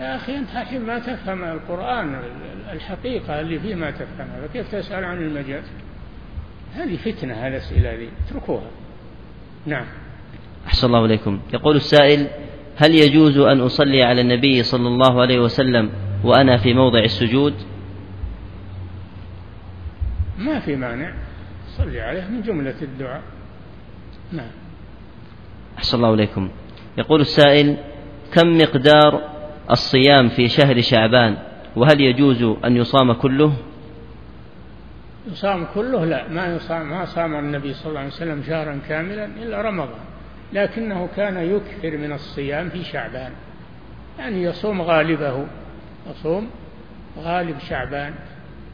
يا أخي أنت حين ما تفهم القرآن الحقيقة اللي فيه ما تفهمها فكيف تسأل عن المجاز؟ هذه فتنة الأسئلة ذي اتركوها. نعم. أحسن الله إليكم. يقول السائل هل يجوز أن أصلي على النبي صلى الله عليه وسلم وأنا في موضع السجود؟ ما في مانع. صلي عليه من جملة الدعاء. نعم. أحسن الله إليكم. يقول السائل كم مقدار الصيام في شهر شعبان؟ وهل يجوز أن يصام كله؟ يصام كله؟ لا ما يصام ما صام النبي صلى الله عليه وسلم شهرا كاملا إلا رمضان لكنه كان يكثر من الصيام في شعبان. يعني يصوم غالبه يصوم غالب شعبان.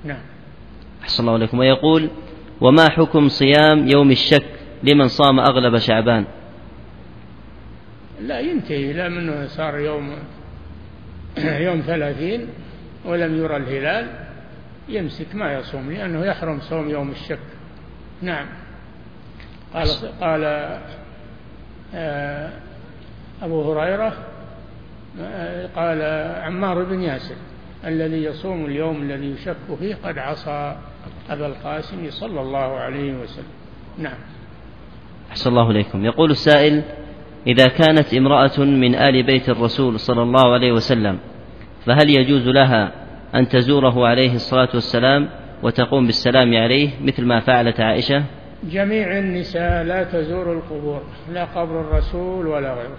نعم. أحسن الله عليكم. ويقول وما حكم صيام يوم الشك لمن صام أغلب شعبان؟ لا ينتهي إلى منه صار يوم يوم ثلاثين ولم يرى الهلال. يمسك ما يصوم لأنه يحرم صوم يوم الشك. نعم. قال قال آه، أبو هريرة آه، قال عمار بن ياسر الذي يصوم اليوم الذي يشك فيه قد عصى أبا القاسم صلى الله عليه وسلم. نعم. أحسن الله إليكم. يقول السائل إذا كانت امرأة من آل بيت الرسول صلى الله عليه وسلم فهل يجوز لها أن تزوره عليه الصلاة والسلام وتقوم بالسلام عليه مثل ما فعلت عائشة؟ جميع النساء لا تزور القبور لا قبر الرسول ولا غيره.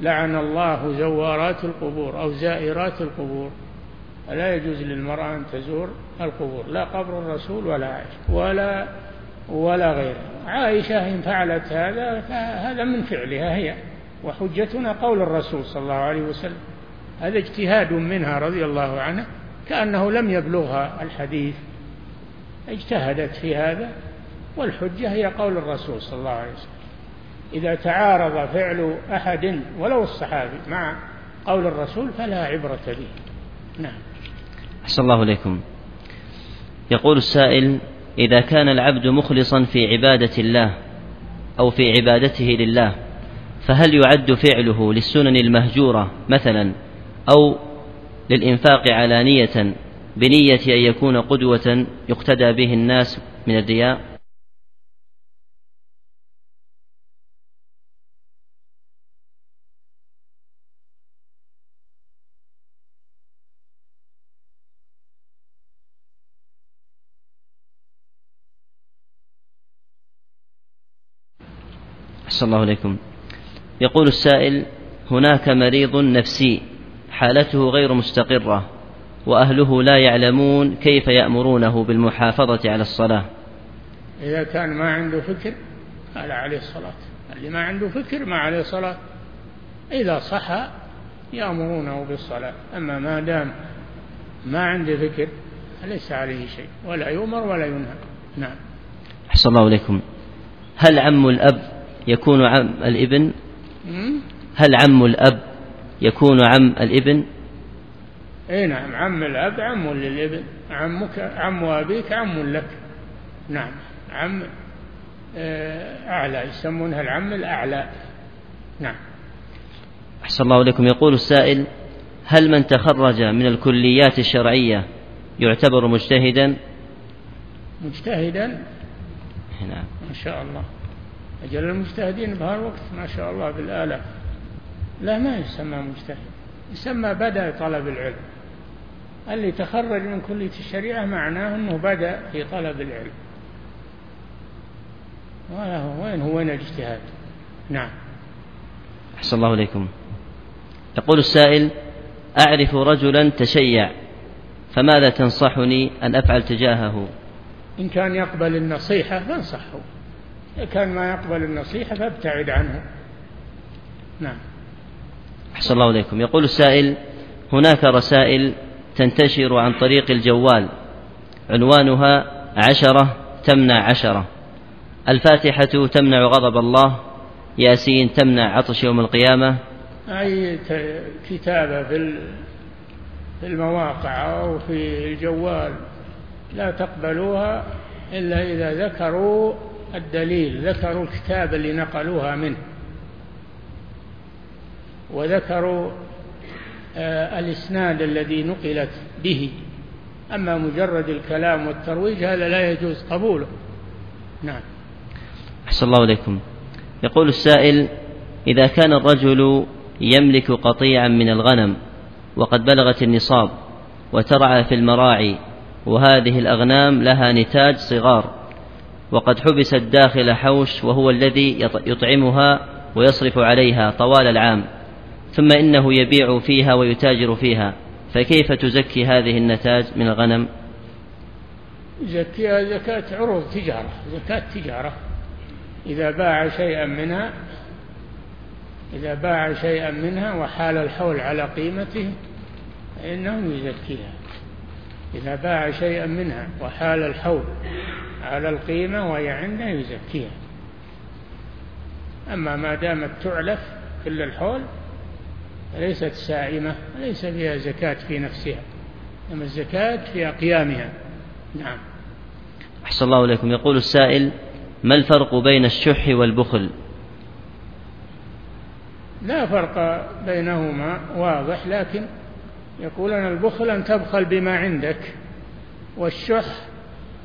لعن الله زوارات القبور أو زائرات القبور. فلا يجوز للمرأة أن تزور القبور لا قبر الرسول ولا عائشة ولا ولا غيره. عائشة إن فعلت هذا فهذا من فعلها هي وحجتنا قول الرسول صلى الله عليه وسلم. هذا اجتهاد منها رضي الله عنها كأنه لم يبلغها الحديث. اجتهدت في هذا والحجة هي قول الرسول صلى الله عليه وسلم. إذا تعارض فعل أحد ولو الصحابي مع قول الرسول فلا عبرة به. نعم. أحسن الله إليكم. يقول السائل إذا كان العبد مخلصا في عبادة الله أو في عبادته لله فهل يعد فعله للسنن المهجورة مثلا أو للإنفاق علانية بنية أن يكون قدوة يقتدى به الناس من الرياء. أحسن الله إليكم يقول السائل هناك مريض نفسي. حالته غير مستقرة وأهله لا يعلمون كيف يأمرونه بالمحافظة على الصلاة. إذا كان ما عنده فكر فلا عليه الصلاة اللي ما عنده فكر ما عليه صلاة إذا صحى يأمرونه بالصلاة أما ما دام ما عنده فكر ليس عليه شيء ولا يؤمر ولا ينهى. نعم. أحسن الله إليكم. هل عم الأب يكون عم الإبن؟ هل عم الأب يكون عم الابن؟ إي نعم عم الأب عم للابن. عمك عم أبيك عم لك. نعم عم آه، أعلى يسمونها العم الأعلى. نعم. أحسن الله إليكم. يقول السائل هل من تخرج من الكليات الشرعية يعتبر مجتهدا؟ مجتهدا؟ نعم. ما شاء الله. أجل المجتهدين بهالوقت ما شاء الله بالآلاف لا ما يسمى مجتهد. يسمى بدأ طلب العلم. اللي تخرج من كلية الشريعة معناه أنه بدأ في طلب العلم. وين هو؟ وين الاجتهاد؟ نعم. أحسن الله إليكم. يقول السائل أعرف رجلا تشيع فماذا تنصحني أن أفعل تجاهه؟ إن كان يقبل النصيحة فانصحه. إن كان ما يقبل النصيحة فابتعد عنه. نعم. أحسن الله إليكم. يقول السائل هناك رسائل تنتشر عن طريق الجوال. عنوانها عشرة تمنع عشرة. الفاتحة تمنع غضب الله. ياسين تمنع عطش يوم القيامة. أي كتابة في المواقع أو في الجوال. لا تقبلوها إلا إذا ذكروا الدليل. ذكروا الكتاب اللي نقلوها منه. وذكروا آه، الإسناد الذي نقلت به. أما مجرد الكلام والترويج هذا لا يجوز قبوله. نعم. أحسن الله إليكم. يقول السائل إذا كان الرجل يملك قطيعا من الغنم وقد بلغت النصاب وترعى في المراعي وهذه الأغنام لها نتاج صغار وقد حبست داخل حوش وهو الذي يطعمها ويصرف عليها طوال العام ثم إنه يبيع فيها ويتاجر فيها فكيف تزكي هذه النتاج من الغنم؟ يزكيها زكاة عروض تجارة زكاة تجارة. إذا باع شيئا منها إذا باع شيئا منها وحال الحول على قيمته فإنه يزكيها. إذا باع شيئا منها وحال الحول على القيمة وهي عنده يزكيها. أما ما دامت تعلف كل الحول ليست سائمة ليس فيها زكاة في نفسها أما الزكاة في أقيامها نعم. أحسن الله إليكم. يقول السائل ما الفرق بين الشح والبخل؟ لا فرق بينهما واضح لكن يقول أن البخل أن تبخل بما عندك والشح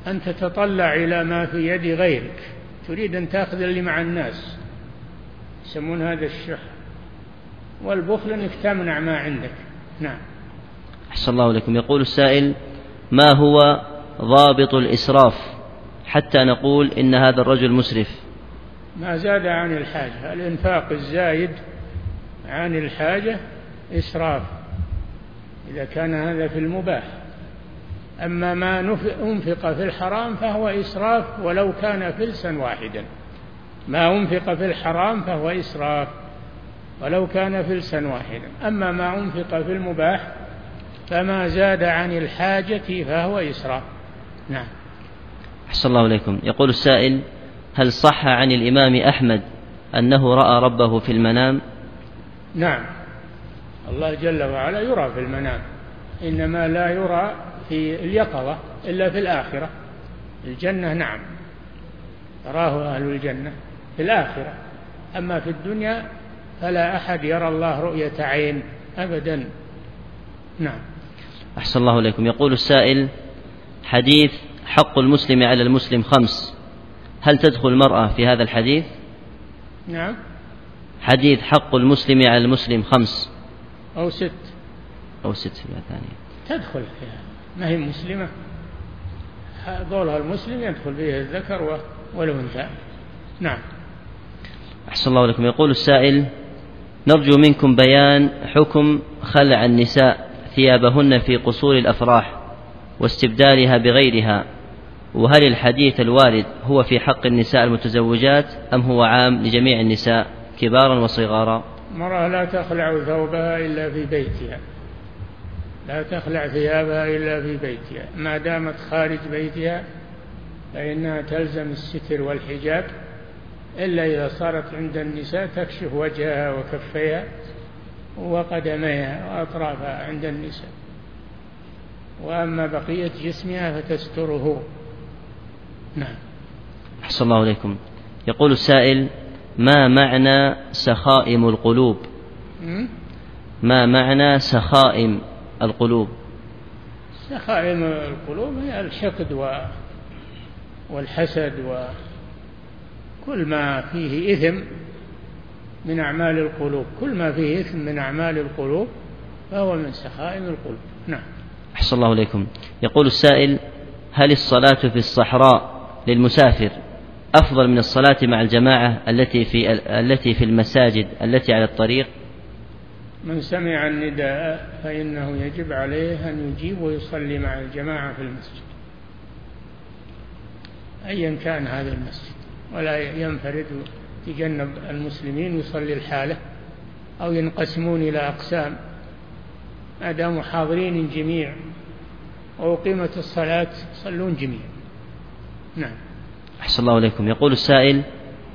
أن تتطلع إلى ما في يد غيرك. تريد أن تأخذ اللي مع الناس يسمون هذا الشح. والبخل أنك تمنع ما عندك. نعم. أحسن الله إليكم. يقول السائل ما هو ضابط الإسراف حتى نقول إن هذا الرجل مسرف؟ ما زاد عن الحاجة. الإنفاق الزايد عن الحاجة إسراف إذا كان هذا في المباح. أما ما أنفق في الحرام فهو إسراف ولو كان فلسا واحدا. ما أنفق في الحرام فهو إسراف. ولو كان فلسا واحدا أما ما أنفق في المباح فما زاد عن الحاجة فهو إسراف نعم. أحسن الله إليكم. يقول السائل هل صح عن الإمام أحمد أنه رأى ربه في المنام؟ نعم. الله جل وعلا يرى في المنام. إنما لا يرى في اليقظة إلا في الآخرة. الجنة نعم. يراه أهل الجنة في الآخرة. أما في الدنيا فلا أحد يرى الله رؤية عين أبدا. نعم. أحسن الله إليكم. يقول السائل حديث حق المسلم على المسلم خمس. هل تدخل المرأة في هذا الحديث؟ نعم. حديث حق المسلم على المسلم خمس. أو ست. أو ست في ثانية. تدخل فيها ما هي مسلمة؟ قولها المسلم يدخل فيها الذكر والأنثى. نعم. أحسن الله لكم يقول السائل نرجو منكم بيان حكم خلع النساء ثيابهن في قصور الأفراح واستبدالها بغيرها وهل الحديث الوارد هو في حق النساء المتزوجات أم هو عام لجميع النساء كبارا وصغارا؟ المرأة لا تخلع ثوبها إلا في بيتها لا تخلع ثيابها إلا في بيتها ما دامت خارج بيتها فإنها تلزم الستر والحجاب إلا إذا صارت عند النساء تكشف وجهها وكفيها وقدميها وأطرافها عند النساء. وأما بقية جسمها فتستره. نعم. أحسن الله إليكم. يقول السائل ما معنى سخائم القلوب؟ ما معنى سخائم القلوب؟ سخائم القلوب هي الحقد والحسد وكل ما فيه إثم من أعمال القلوب كل ما فيه إثم من أعمال القلوب فهو من سخائم القلوب. نعم. أحسن الله إليكم. يقول السائل هل الصلاة في الصحراء للمسافر أفضل من الصلاة مع الجماعة التي في التي في المساجد التي على الطريق؟ من سمع النداء فإنه يجب عليه أن يجيب ويصلي مع الجماعة في المسجد. أيا كان هذا المسجد. ولا ينفرد يتجنب المسلمين ويصلي الحالة أو ينقسمون إلى أقسام. ما داموا حاضرين الجميع وأقيمت الصلاة يصلون جميعا نعم. أحسن الله إليكم. يقول السائل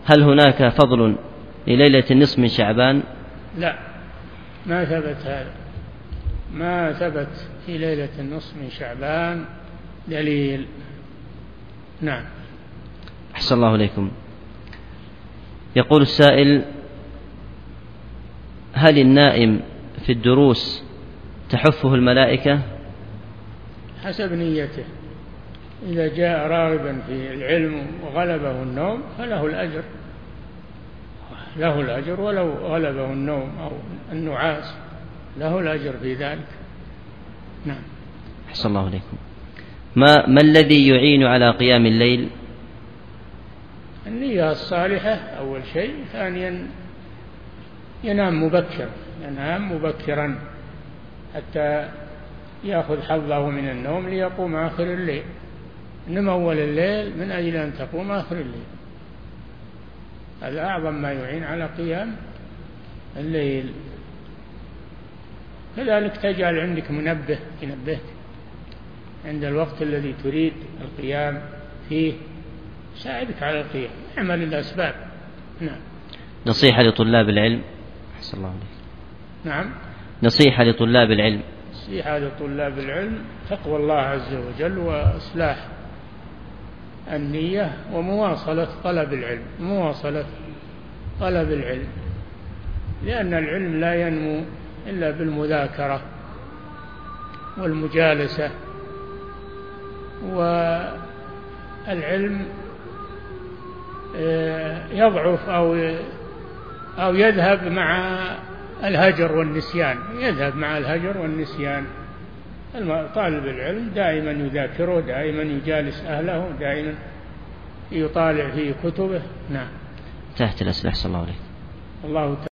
هل هناك فضل لليلة النصف من شعبان؟ لا. ما ثبت هذا. ما ثبت في ليلة النصف من شعبان دليل. نعم. أحسن الله إليكم. يقول السائل هل النائم في الدروس تحفه الملائكة؟ حسب نيته. إذا جاء راغبا في العلم وغلبه النوم فله الأجر. له الأجر ولو غلبه النوم أو النعاس له الأجر في ذلك. نعم. أحسن الله إليكم. ما ما الذي يعين على قيام الليل؟ النية الصالحة أول شيء. ثانيا ينام مبكرا ينام مبكرا حتى يأخذ حظه من النوم ليقوم آخر الليل. نم أول الليل من أجل أن تقوم آخر الليل. هذا أعظم ما يعين على قيام الليل. كذلك تجعل عندك منبه ينبهك عند الوقت الذي تريد القيام فيه. يساعدك على القيام اعمل الأسباب. نعم. نصيحة لطلاب العلم. أحسن الله عليك. نعم. نصيحة لطلاب العلم. نصيحة لطلاب العلم تقوى الله عز وجل وإصلاح النية ومواصلة طلب العلم. مواصلة طلب العلم. لأن العلم لا ينمو إلا بالمذاكرة والمجالسة. والعلم يضعف أو أو يذهب مع الهجر والنسيان. يذهب مع الهجر والنسيان. طالب العلم دائما يذاكره دائما يجالس أهله دائما يطالع في كتبه. نعم. انتهت الأسئلة الله عليك. الله